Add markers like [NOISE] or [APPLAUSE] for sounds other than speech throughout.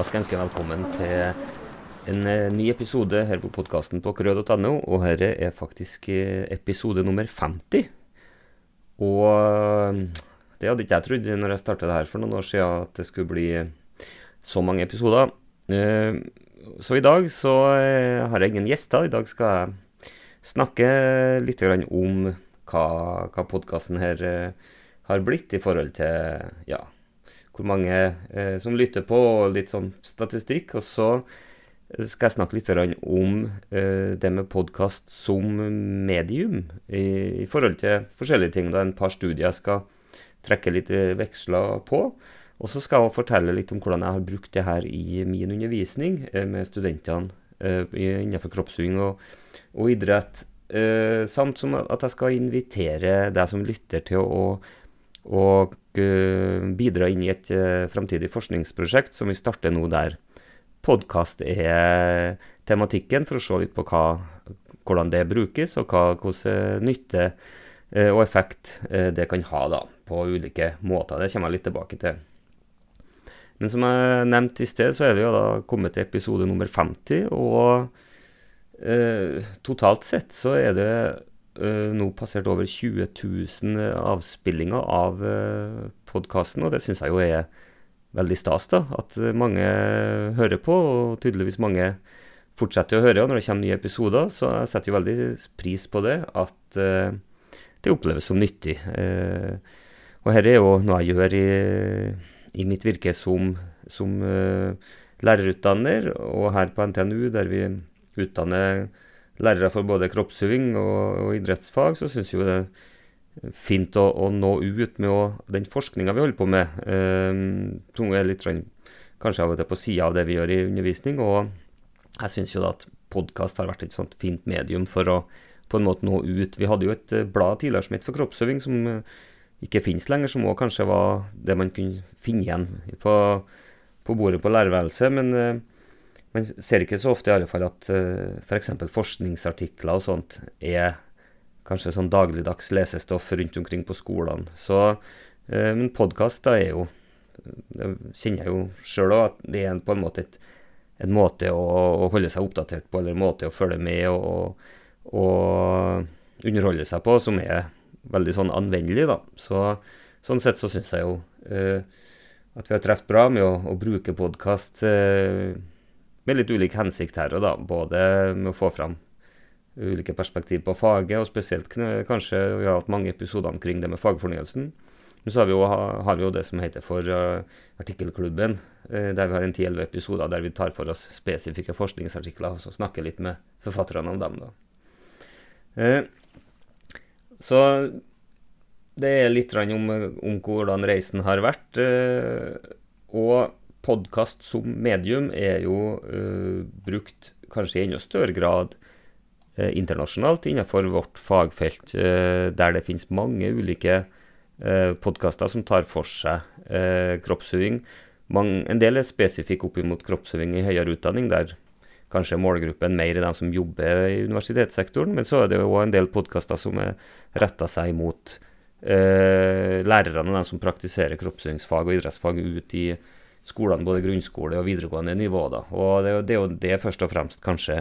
Da skal jeg ønske velkommen til en eh, ny episode her på podkasten på krød.no. Og dette er faktisk eh, episode nummer 50. Og eh, det hadde ikke jeg trodd når jeg starta det her for noen år siden, at det skulle bli så mange episoder. Så i dag så har jeg ingen gjester. I dag skal jeg snakke litt om hva, hva podkasten her har blitt i forhold til ja, hvor mange eh, som lytter på, og litt sånn statistikk. Og så skal jeg snakke litt om eh, det med podkast som medium i, i, forhold til forskjellige ting. Da en par studier jeg skal trekke litt eh, veksler på. Og så skal jeg fortelle litt om hvordan jeg har brukt det her i min undervisning eh, med studentene eh, innenfor kroppsøving og, og idrett. Eh, samt som at jeg skal invitere deg som lytter til å, å uh, bidra inn i et uh, framtidig forskningsprosjekt som vi starter nå der podkast er tematikken, for å se litt på hva, hvordan det brukes, og hvordan nytte uh, og effekt det kan ha da, på ulike måter. Det kommer jeg litt tilbake til. Men som jeg nevnte i sted, så er vi jo da kommet til episode nummer 50, og totalt sett så er det nå passert over 20 000 eh, avspillinger av uh, eh, podkasten, og det syns jeg jo er veldig stas. da, At mange hører på, og tydeligvis mange fortsetter å høre når det kommer nye episoder. Så jeg setter jo veldig pris på det, at uh, det oppleves som nyttig. Uh, og dette er jo noe jeg gjør i, i mitt virke som, som uh, lærerutdanner, og her på NTNU, der vi utdanner lærere for både kroppsøving og, og idrettsfag, så syns jeg det er fint å, å, nå ut med å, den forskninga vi holder på med, eh, som er litt kanskje av og til på sida av det vi gjør i undervisning. Og jeg syns jo da at podkast har vært et sånt fint medium for å på en måte nå ut. Vi hadde jo et eh, blad tidligere som het For kroppsøving, som eh, ikke finnes lenger, som òg kanskje var det man kunne finne igjen på, på bordet på lærerværelset. Men eh, man ser ikke så ofte i alle fall at uh, eh, f.eks. For forskningsartikler og sånt er kanskje sånn dagligdags lesestoff rundt omkring på skolene. Så, uh, men podkast er jo Det kjenner jeg jo sjøl òg, at det er på en måte et, en måte å, holde seg oppdatert på, eller en måte å følge med og, og, underholde seg på, som er veldig sånn anvendelig, da. Så, sånn sett så syns jeg jo uh, at vi har truffet bra med å, å bruke podkast. Uh, med litt ulik hensikt her og da. Både med å få fram ulike perspektiv på faget, og spesielt kanskje vi har hatt mange episoder omkring det med fagfornyelsen. Men så har vi jo, har vi jo det som heter for uh, Artikkelklubben, uh, der vi har en 10-11 episoder der vi tar for oss spesifikke forskningsartikler og så snakker litt med forfatterne om dem. Uh, så det er litt om, om, hvordan reisen har vært. og podkast som medium er jo uh, brukt kanskje i enda større grad uh, internasjonalt innenfor vårt fagfelt, uh, der det finnes mange ulike podkaster som tar for seg kroppsøving. en del er spesifikk opp mot kroppsøving i høyere utdanning, der kanskje målgruppen mer er de som jobber i universitetssektoren, men så er det òg en del podkaster som er retta seg mot lærerne og de som praktiserer kroppsøvingsfag og idrettsfag ut i skolene, både grunnskole og videregående nivå. Da. Og det, det, er jo det først og fremst kanskje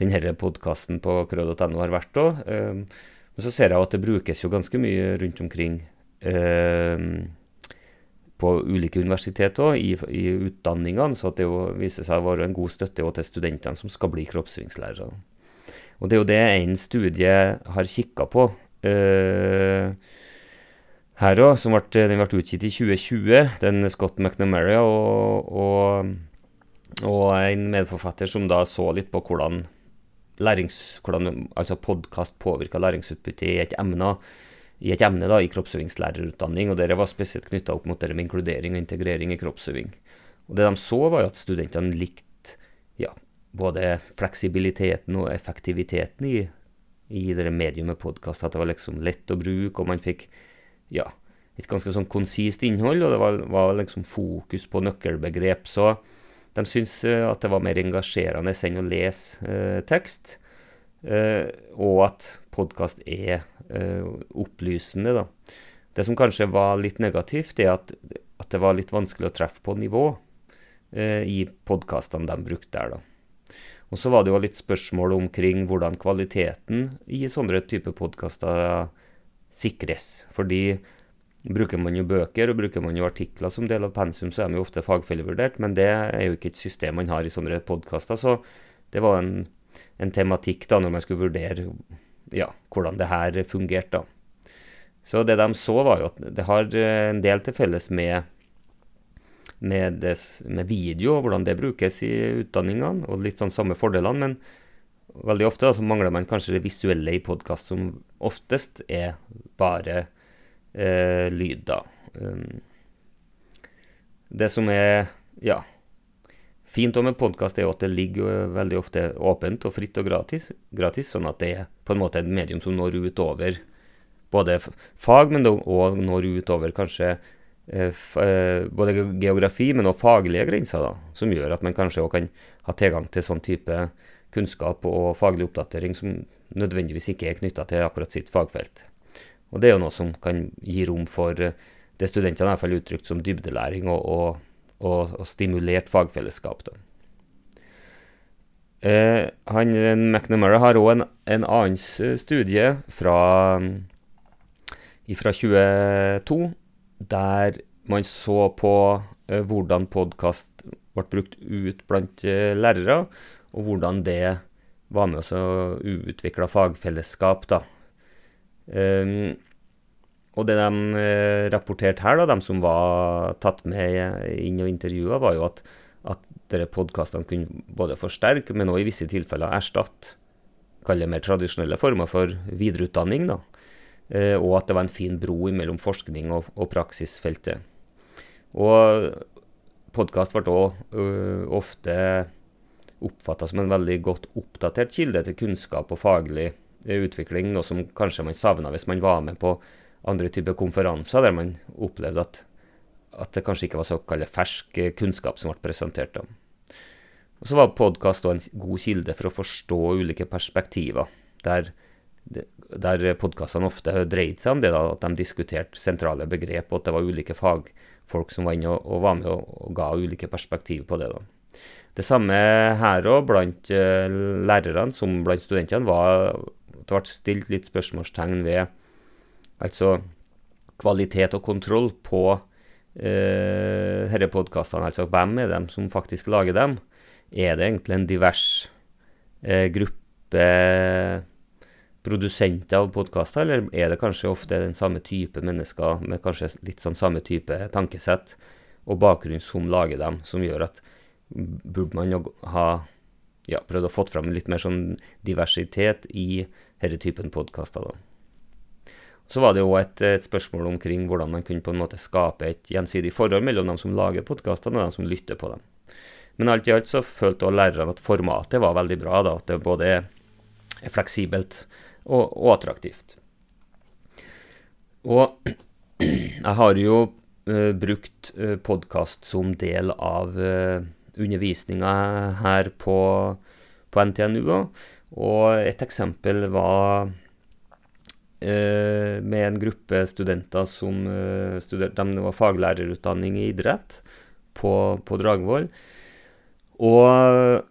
denne podkasten på krød.no har vært òg. Um, men så ser jeg at det brukes jo ganske mye rundt omkring eh, på ulike universitet òg, i, i, utdanningene. Så det jo viser seg å være en god støtte til studentene som skal bli kroppsøvingslærere. Og det er jo det en studie har kikka på. Uh, her òg, som ble, den ble utgitt i 2020. Den Scott McNamara og, og, og, en medforfatter som da så litt på hvordan, lærings, hvordan altså podkast påvirka læringsutbyttet i et emne, i et emne da, i kroppsøvingslærerutdanning. og Dette var spesielt knytta opp mot det med inkludering og integrering i kroppsøving. Og Det de så, var jo at studentene likte ja, både fleksibiliteten og effektiviteten i, i det mediumet podkast. At det var liksom lett å bruke, og man fikk ja, et ganske sånn konsist innhold, og det var, var, liksom fokus på nøkkelbegrep. Så de syntes uh, at det var mer engasjerende enn å lese eh, tekst. eh, og at podkast er opplysende, da. Det som kanskje var litt negativt, er at, at, det var litt vanskelig å treffe på nivå. eh, i podkastene de brukte der, da. Og så var det jo litt spørsmål omkring hvordan kvaliteten i sånne type podkaster sikres. Fordi bruker man jo bøker og bruker man jo artikler som del av pensum, så er de jo ofte fagfellevurdert, men det er jo ikke et system man har i sånne podkaster. Så det var en, en, tematikk da når man skulle vurdere ja, hvordan det her fungerte. Så det de så, var jo at det har en del til felles med med, det, med video, og hvordan det brukes i utdanningene, og litt sånn samme fordelene. Men veldig ofte så mangler man kanskje det visuelle i podkast, som oftest er bare eh, lyd, da. Um, det som er ja, fint med podkast, er jo at det ligger veldig ofte åpent og fritt og gratis, gratis, sånn at det er på en måte et medium som når ut over både fag, men òg når ut over kanskje Eh, eh, både geografi, men også faglige grenser, da, som gjør at man kanskje òg kan ha tilgang til sånn type kunnskap og faglig oppdatering som nødvendigvis ikke er knytta til akkurat sitt fagfelt. Og Det er jo noe som kan gi rom for eh, det studentene i hvert fall uttrykt som dybdelæring og, og, og, og stimulert fagfellesskap. Da. Eh, han, McNamara har òg en, en, annen studie fra, fra 22 der man så på eh, hvordan podkast ble brukt ut blant eh, lærere, og hvordan det var med oss å utvikle fagfellesskap. da. Um, og det de eh, rapporterte her, da, de som var tatt med inn og intervjua, var jo at, at podkastene kunne både forsterke, men også i visse tilfeller erstatte kall det mer tradisjonelle former for videreutdanning. da. Uh, og at det var en fin bro mellom forskning og, og praksisfeltet. Og podkast ble òg uh, ofte oppfatta som en veldig godt oppdatert kilde til kunnskap og faglig uh, utvikling, noe som kanskje man savna hvis man var med på andre typer konferanser der man opplevde at, at det kanskje ikke var såkalt fersk kunnskap som ble presentert. Da. Og Så var podkast en god kilde for å forstå ulike perspektiver, der der podkastene ofte dreide seg om det, da, at de diskuterte sentrale begrep, og at det var ulike fagfolk som var inne og, og var med og, og, ga ulike perspektiv på det. da. Det samme her òg, blant uh, lærerne som blant studentene, var det ble stilt litt spørsmålstegn ved altså kvalitet og kontroll på uh, disse podkastene. Altså hvem er dem som faktisk lager dem? Er det egentlig en divers eh, gruppe produsenter av podkaster, eller er det kanskje ofte den samme type mennesker med kanskje litt sånn samme type tankesett og bakgrunn som lager dem, som gjør at burde man jo ha ja, prøvd å få fram litt mer sånn diversitet i denne typen podkaster. Så var det jo et, et, spørsmål omkring hvordan man kunne på en måte skape et gjensidig forhold mellom dem som lager podkastene og dem som lytter på dem. Men alt i alt så følte også lærerne at formatet var veldig bra, da, at det både er fleksibelt og, og attraktivt. Og [CLEARS THROAT] jeg har jo uh, brukt uh, eh, podkast som del av uh, undervisninga her på, på NTNU. Og et eksempel var eh, med en gruppe studenter som eh, studerte De var faglærerutdanning i idrett på, på Dragvoll. Og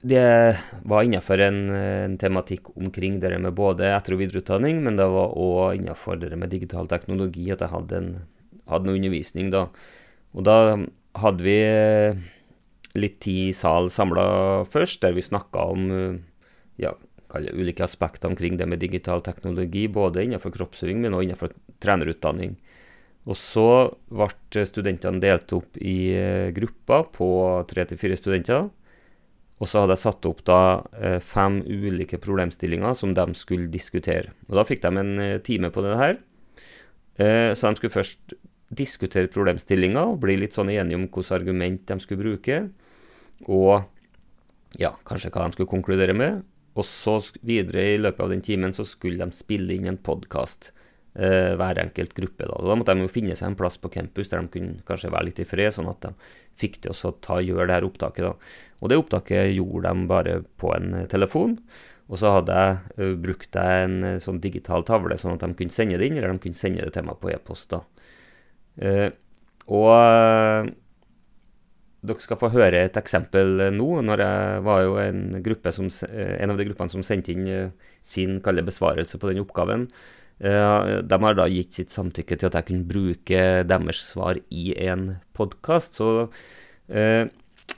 det var innenfor en, en, tematikk omkring det med både etter- og videreutdanning, men det var òg innenfor det med digital teknologi at jeg hadde, en, hadde en undervisning da. Og da hadde vi litt tid i sal samla først, der vi snakka om ja, ulike aspekter omkring det med digital teknologi, både innenfor kroppsøving, men også innenfor trenerutdanning. Og så ble studentene delt opp i eh, grupper på tre til fire studenter. Og så hadde jeg satt opp da eh, fem ulike problemstillinger som de skulle diskutere. Og da fikk de en eh, time på det her. Eh, så de skulle først diskutere problemstillinga og bli litt sånn enige om hvilke argument de skulle bruke. Og ja, kanskje hva de skulle konkludere med. Og så videre i løpet av den timen så skulle de spille inn en podkast eh, hver enkelt gruppe. Da. da måtte de jo finne seg en plass på campus der de kunne kanskje være litt i fred, sånn at de fikk til å ta, gjøre det her opptaket. da. Og det opptaket gjorde de bare på en telefon. Og så hadde jeg uh, brukt en uh, sånn digital tavle, sånn at de kunne sende det inn, eller de kunne sende det til meg på e-post. da. Uh, og dere skal få høre et eksempel nå. når Jeg var jo en, som, en av de gruppene som sendte inn sin kalde besvarelse på den oppgaven. De har da gitt sitt samtykke til at jeg kunne bruke deres svar i en podkast.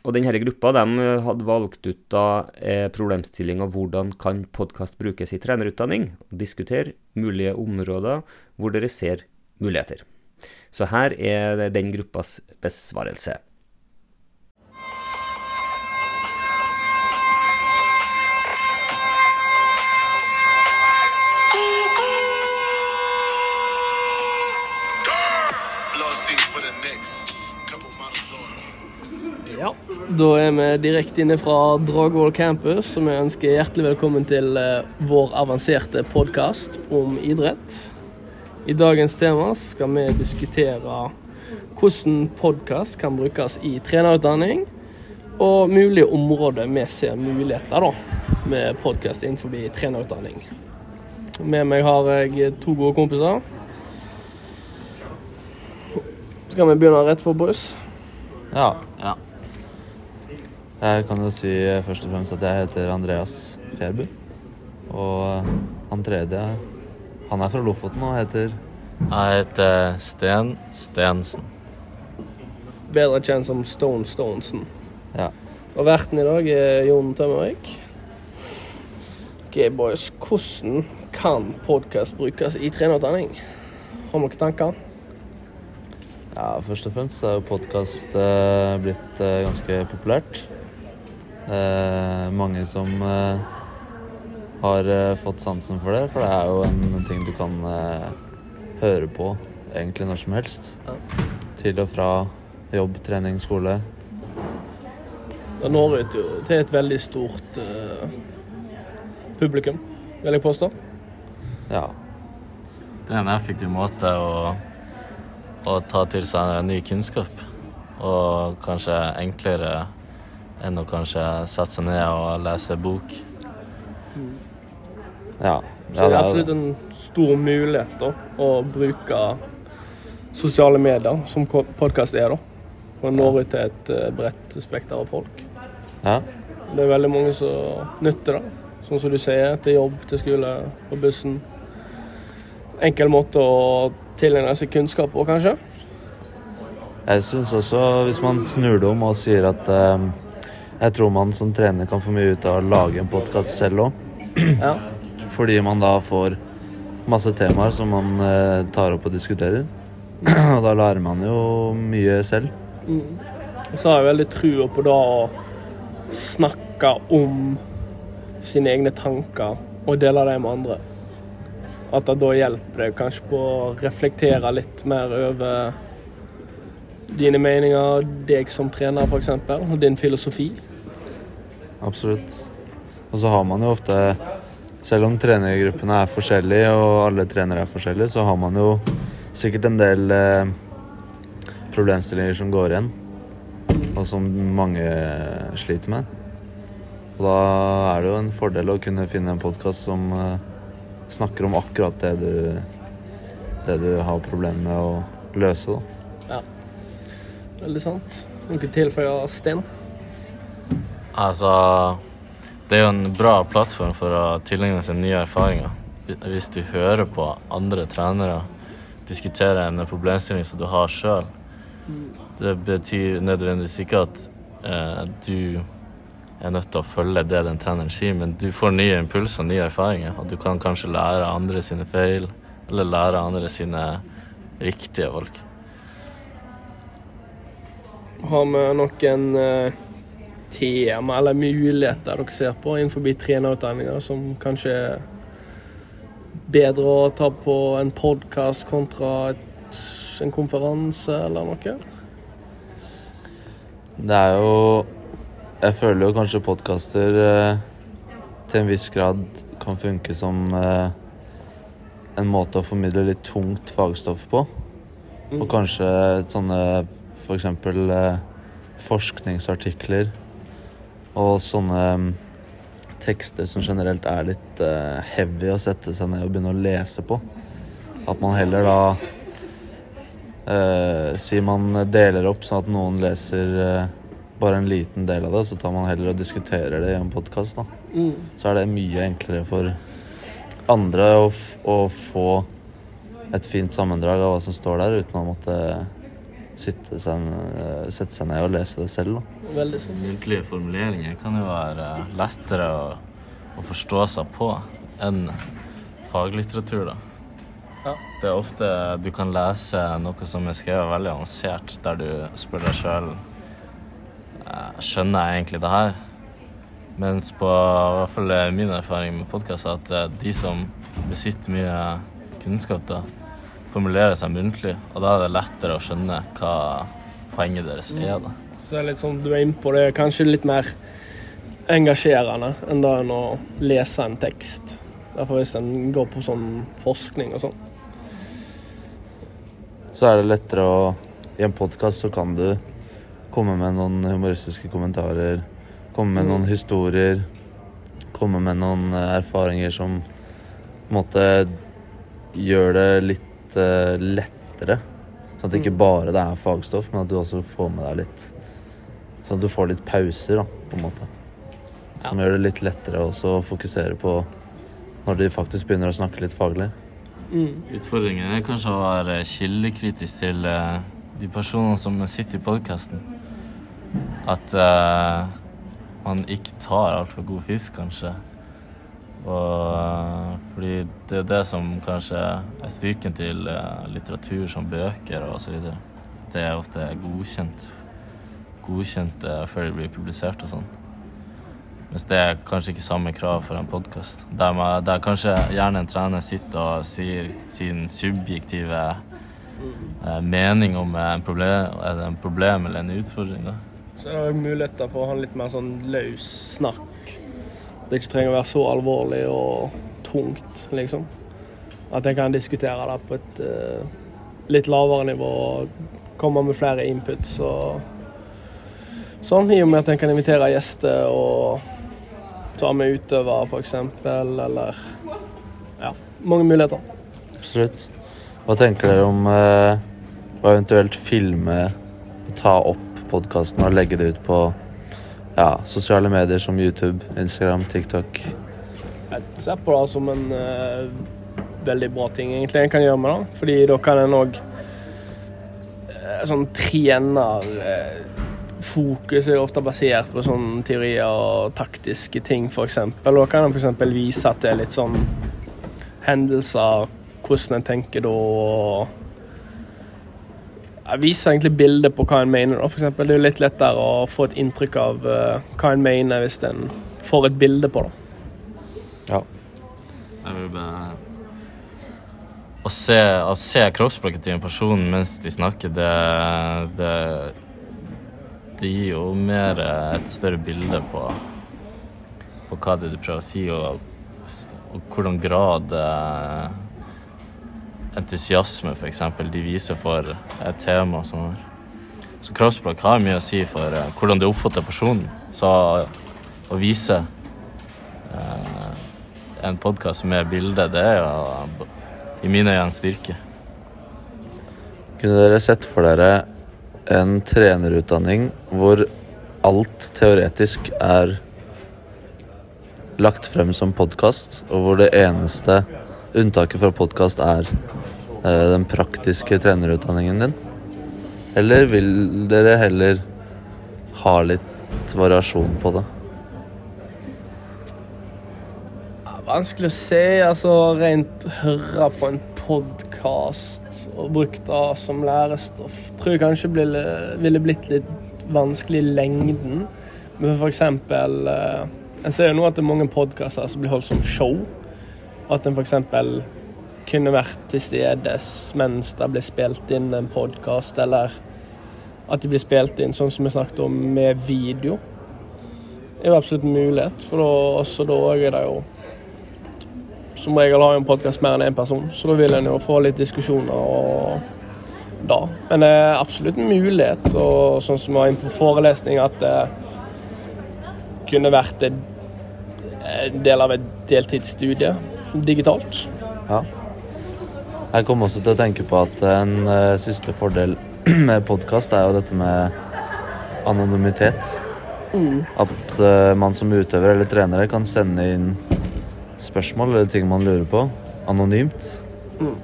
Og denne gruppa de hadde valgt ut da eh, problemstillinga hvordan kan podkast brukes i trenerutdanning. Diskutere mulige områder hvor dere ser muligheter. Så her er den gruppas besvarelse. Ja, da er vi direkte inne fra Dragvoll campus, og vi ønsker hjertelig velkommen til eh, vår avanserte podkast om idrett. I dagens tema skal vi diskutere hvordan podkast kan brukes i trenerutdanning, og mulige områder vi ser muligheter da, med podkast innenfor trenerutdanning. Med meg har jeg to gode kompiser. Skal vi begynne rett på, boys? Ja. Ja. Jeg kan jo si først og fremst at jeg heter Andreas Fjerbu. Og han tredje, han er fra Lofoten og heter Jeg heter Sten Stensen. Bedre kjent som Stone Stonesen. Ja. Og verten i dag er Jon Tømmervik. Ok, boys. Hvordan kan podkast brukes i trenerutdanning? Har dere tanker? ja først og fremst er jo podkast eh, blitt eh, ganske populært. Eh, mange som eh, har eh, fått sansen for det, for det er jo en ting du kan eh, høre på egentlig når som helst. Ja. Til og fra jobb, trening, skole. Det når ut jo til et veldig stort eh, publikum, vil jeg påstå. Ja. Det er en effektiv måte å, å ta til seg ny kunnskap. Og kanskje enklere enn å kanskje sette seg ned og lese bok. Ja. Så det er absolutt en stor mulighet da, å bruke sosiale medier, som podkast er, da. For å nå ut til et eh, bredt spekter av folk. Ja. Det er veldig mange som nytter det. Sånn som du sier, til jobb, til skole, på bussen. Enkel måte å tilegne seg kunnskap på, kanskje. Jeg syns også, hvis man snur det om og sier at eh, jeg tror man som trener kan få mye ut av å lage en podkast selv òg. [CLEARS THROAT] Ja. Fordi man da får masse temaer som man eh, tar opp og diskuterer. [CLEARS THROAT] og da lærer man jo mye selv. Mm. Og så har jeg veldig trua på da å snakke om sine egne tanker og dele dem med andre. At det da hjelper deg kanskje på å reflektere litt mer over dine meninger, deg som trener f.eks., og din filosofi. Absolutt. Og så har man jo ofte Selv om trenergruppene er forskjellige og alle trenere er forskjellige, så har man jo sikkert en del eh, problemstillinger som går igjen, og som mange sliter med. Og da er det jo en fordel å kunne finne en podkast som eh, snakker om akkurat det du, det du har problemer med å løse. Da. Veldig sant. Noe tilføye, Sten? Altså Det er jo en bra plattform for å tilegne seg nye erfaringer. Hvis du hører på andre trenere diskutere en problemstilling som du har sjøl. Det betyr nødvendigvis ikke at eh, du er nødt til å følge det den treneren sier, men du får nye impulser, nye erfaringer. Og du kan kanskje lære andre sine feil, eller lære andre sine riktige valg. Har vi noen eh, tema eller muligheter dere ser på innenfor trenerutdanninga som kanskje er bedre å ta på en podkast kontra et, en konferanse eller noe? Det er jo Jeg føler jo kanskje podkaster eh, til en viss grad kan funke som eh, en måte å formidle litt tungt fagstoff på. Og kanskje sånne f.eks. Eh, forskningsartikler og sånne mm, tekster som generelt er litt eh, heavy å sette seg ned og begynne å lese på. At man heller da eh, sier man deler opp sånn at noen leser eh, bare en liten del av det, så tar man heller og diskuterer det i en podkast. Mm. Så er det mye enklere for andre å, å få et fint sammendrag av hva som står der, uten å måtte sitte seg, eh, sette seg ned og lese det selv. Da. Veldig sånn. Muntlige formuleringer kan jo være lettere å, å forstå seg på enn faglitteratur, da. Ja. Det er ofte du kan lese noe som er skrevet veldig avansert, der du spør deg sjøl Skjønner jeg egentlig det her? Mens på i hvert fall min erfaring med podkast er at eh, de som besitter mye kunnskap, da formulerer seg muntlig, og da er det lettere å skjønne hva poenget deres er. da. Så det er litt sånn du er innpå, det er kanskje litt mer engasjerende enn det enn å lese en tekst. Derfor hvis en går på sånn forskning og sånn. Så er det lettere å I en podkast så kan du komme med noen humoristiske kommentarer, komme med noen historier, komme med noen eh, erfaringer som på en måte gjør det litt eh, lettere. Sånn at det ikke Mm. bare det er fagstoff, men at du også får med deg litt Sånn at du får litt pauser, da, på en måte. Som gjør det litt lettere også å fokusere på når de faktisk begynner å snakke litt faglig. Mm. Utfordringen er kanskje å være kildekritisk til uh, de personene som sitter i podkasten. At uh, man ikke tar altfor god fisk, kanskje. Og eh, fordi det er det som kanskje er styrken til eh, litteratur som bøker videre. Det er ofte godkjent, godkjent eh, før det blir publisert og sånn. Mens det er kanskje ikke samme krav for en podkast. Der, der kanskje gjerne en trener sitter og sier sin subjektive eh, mening om en problem, er det en problem eller en utfordring. da. Så det muligheter for å ha litt mer sånn løs snakk. Det ikke trenger å være så alvorlig og tungt, liksom. At jeg kan diskutere det på et uh, litt lavere nivå og komme med flere inputs og sånn. I og med at en kan invitere gjester og ta med utøvere, f.eks. Eller ja, mange muligheter. Absolutt. Hva tenker dere om uh, å eventuelt filme ta opp podkasten og legge det ut på ja, sosiale medier som YouTube, Instagram, TikTok? Jeg ser på det som en uh, veldig bra ting egentlig en kan gjøre med det. Fordi da kan en òg sånn trener uh, Fokus er ofte basert på sånne teorier og taktiske ting, f.eks. Da kan en f.eks. vise at det er litt sånn hendelser, hvordan en tenker da. og viser egentlig bilder på hva en mener. For eksempel, det er jo litt lettere å få et inntrykk av eh, hva en mener hvis en får et bilde på det. Ja. Jeg vil bare Å se, å se kroppsspråket til en person mens de snakker, det, det Det gir jo mer eh, et større bilde på, på hva det er du prøver å si, og, og hvordan grad eh, entusiasme f.eks. de viser for et tema. og sånn her. Så kroppsspråk har mye å si for uh, hvordan du oppfatter personen. Så å vise uh, en podkast med bilde, det er jo i mine øyne en styrke. Kunne dere sett for dere en trenerutdanning hvor alt teoretisk er lagt frem som podkast, og hvor det eneste unntaket fra podkast er eh, den praktiske trenerutdanningen din? Eller vil dere heller ha litt variasjon på det? Vanskelig å se. altså Rent høre på en podkast og brukt det som lærestoff tror jeg kanskje ville, ville blitt litt vanskelig i lengden. Men for eksempel eh, En ser jo nå at det er mange podkaster som blir holdt som show. At en f.eks. kunne vært til stede mens det ble spilt inn en podkast, eller at de blir spilt inn sånn som vi snakket om, med video. Det er jo absolutt en mulighet, for da, også da er det jo som regel har jo en podkast mer enn én person, så da vil en jo få litt diskusjoner og da. Men det er absolutt en mulighet, og sånn som vi var inne på forelesning, at det kunne vært en del av et deltidsstudie digitalt. Ja. Jeg kom også til å tenke på at en uh, siste fordel [CLEARS THROAT] med podkast er jo dette med anonymitet. Mm. At uh, man som utøver eller trenere kan sende inn spørsmål eller ting man lurer på, anonymt. Mm.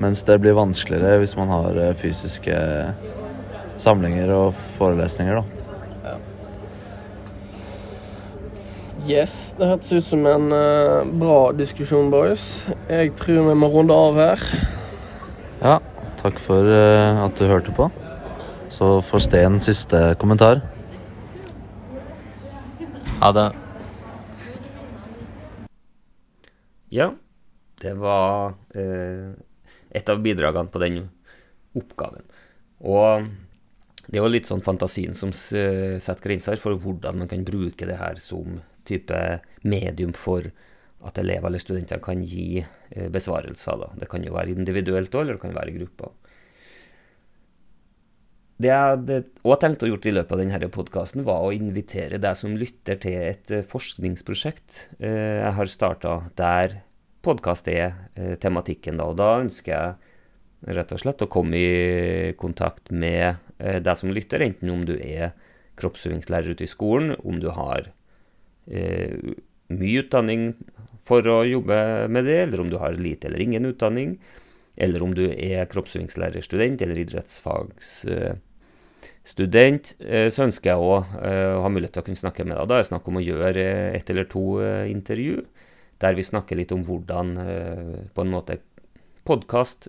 Mens det blir vanskeligere hvis man har uh, fysiske samlinger og forelesninger, da. Yes, det hørtes ut som en uh, bra diskusjon, boys. Jeg tror vi må runde av her. Ja, takk for uh, at du hørte på. Så får Sten siste kommentar. Ha det. Ja, det var uh, et av bidragene på den oppgaven. Og det er jo litt sånn fantasien som setter grenser for hvordan man kan bruke det her som type medium for at elever eller studenter kan gi eh, besvarelser. Da. Det kan jo være individuelt òg, eller det kan være i grupper. Det jeg også tenkt å gjort i løpet av denne podkasten, var å invitere deg som lytter til et eh, forskningsprosjekt eh, jeg har starta der podkast er tematikken. Da. Og da ønsker jeg rett og slett å komme i kontakt med deg som lytter, enten om du er kroppsøvingslærer ute i skolen, om du har eh, mye utdanning for å jobbe med det, eller om du har lite eller ingen utdanning, eller om du er kroppsøvingslærerstudent eller idrettsfagsstudent, eh, så ønsker jeg òg å ha mulighet til å kunne snakke med deg. Da er det snakk om å gjøre eh, ett eller to eh, intervju, der vi snakker litt om hvordan eh, på en måte podkast,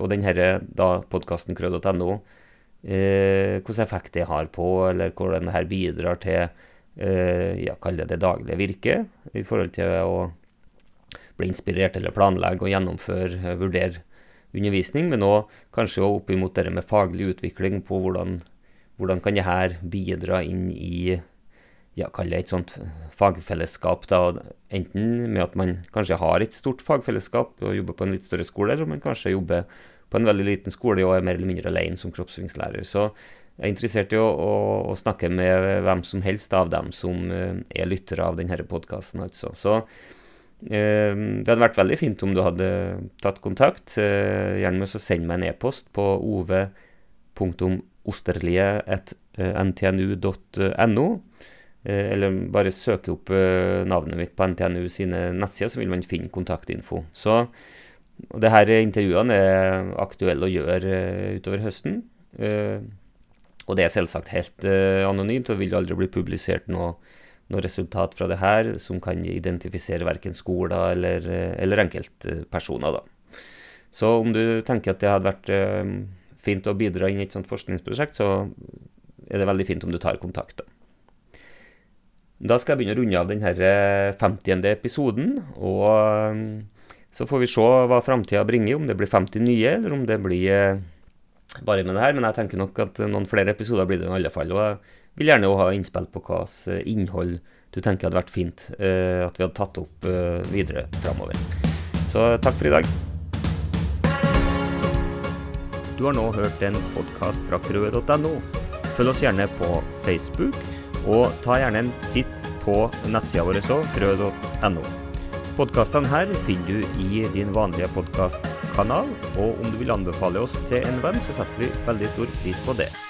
og denne podkasten krød.no, eh, hvilken effekt det har på, eller hvordan det bidrar til eh, ja, kall det det daglige virket i forhold til å bli inspirert eller planlegge og gjennomføre, eh, vurdere undervisning, men òg kanskje også opp imot det med faglig utvikling på hvordan, hvordan kan det her bidra inn i ja, kall det et sånt fagfellesskap, da, enten med at man kanskje har et stort fagfellesskap og jobber på en litt større skole, eller man kanskje jobber på en veldig liten skole og er mer eller mindre alene som kroppsøvingslærer. Så jeg er interessert i å, å, å snakke med hvem som helst av dem som eh, er lyttere av denne podkasten, altså. Så eh, det hadde vært veldig fint om du hadde tatt kontakt. Eh, gjerne med å sende meg en e-post på ove.osterlie.ntnu.no. Eh, eller bare søke opp eh, navnet mitt på NTNU sine nettsider, så vil man finne kontaktinfo. Så og det her intervjuene er aktuelle å gjøre eh, utover høsten. Og det er selvsagt helt uh, anonymt, og vil aldri bli publisert noe, noe resultat fra det her som kan identifisere verken skoler eller, eh, eller enkeltpersoner. Da. Så om du tenker at det hadde vært uh, fint å bidra inn i et sånt forskningsprosjekt, så er det veldig fint om du tar kontakt. da. Da skal jeg begynne å runde av denne 50. episoden. Og så får vi se hva framtida bringer, om det blir 50 nye, eller om det blir bare med det her. Men jeg tenker nok at noen flere episoder blir det i alle fall. Og jeg vil gjerne ha innspill på hva slags innhold du tenker hadde vært fint eh, at vi hadde tatt opp eh, videre framover. Så takk for i dag. Du har nå hørt en podkast fra krøe.no. Følg oss gjerne på Facebook, og ta gjerne en titt på nettsida vår òg, krøe.no. Podkastene her finner du i din vanlige podkastkanal, og om du vil anbefale oss til en venn, så setter vi veldig stor pris på det.